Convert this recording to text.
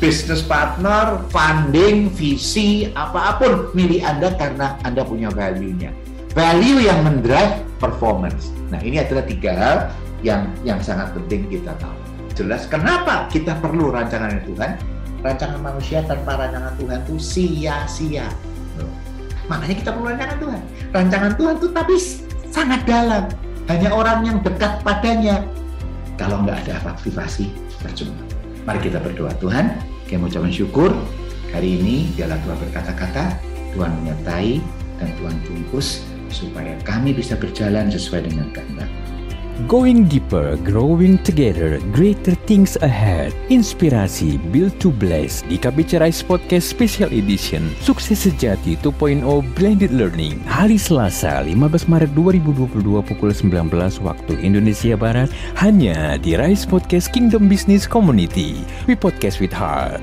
bisnis partner, funding, visi, apa pun milik Anda karena Anda punya value-nya. Value yang mendrive performance. Nah, ini adalah tiga hal yang yang sangat penting kita tahu. Jelas kenapa kita perlu rancangan Tuhan? Rancangan manusia tanpa rancangan Tuhan itu sia-sia. Makanya kita perlu rancangan Tuhan. Rancangan Tuhan itu tapi sangat dalam. Hanya orang yang dekat padanya. Kalau nggak ada aktivasi, percuma. Mari kita berdoa. Tuhan, kami mengucapkan syukur. Hari ini dialah Tuhan berkata-kata, Tuhan menyertai, dan Tuhan bungkus supaya kami bisa berjalan sesuai dengan kehendak. Going deeper, growing together, greater things ahead. Inspirasi Build to Bless di KBC Rise Podcast Special Edition. Sukses Sejati 2.0 Blended Learning. Hari Selasa 15 Maret 2022 pukul 19 waktu Indonesia Barat. Hanya di Rise Podcast Kingdom Business Community. We podcast with heart.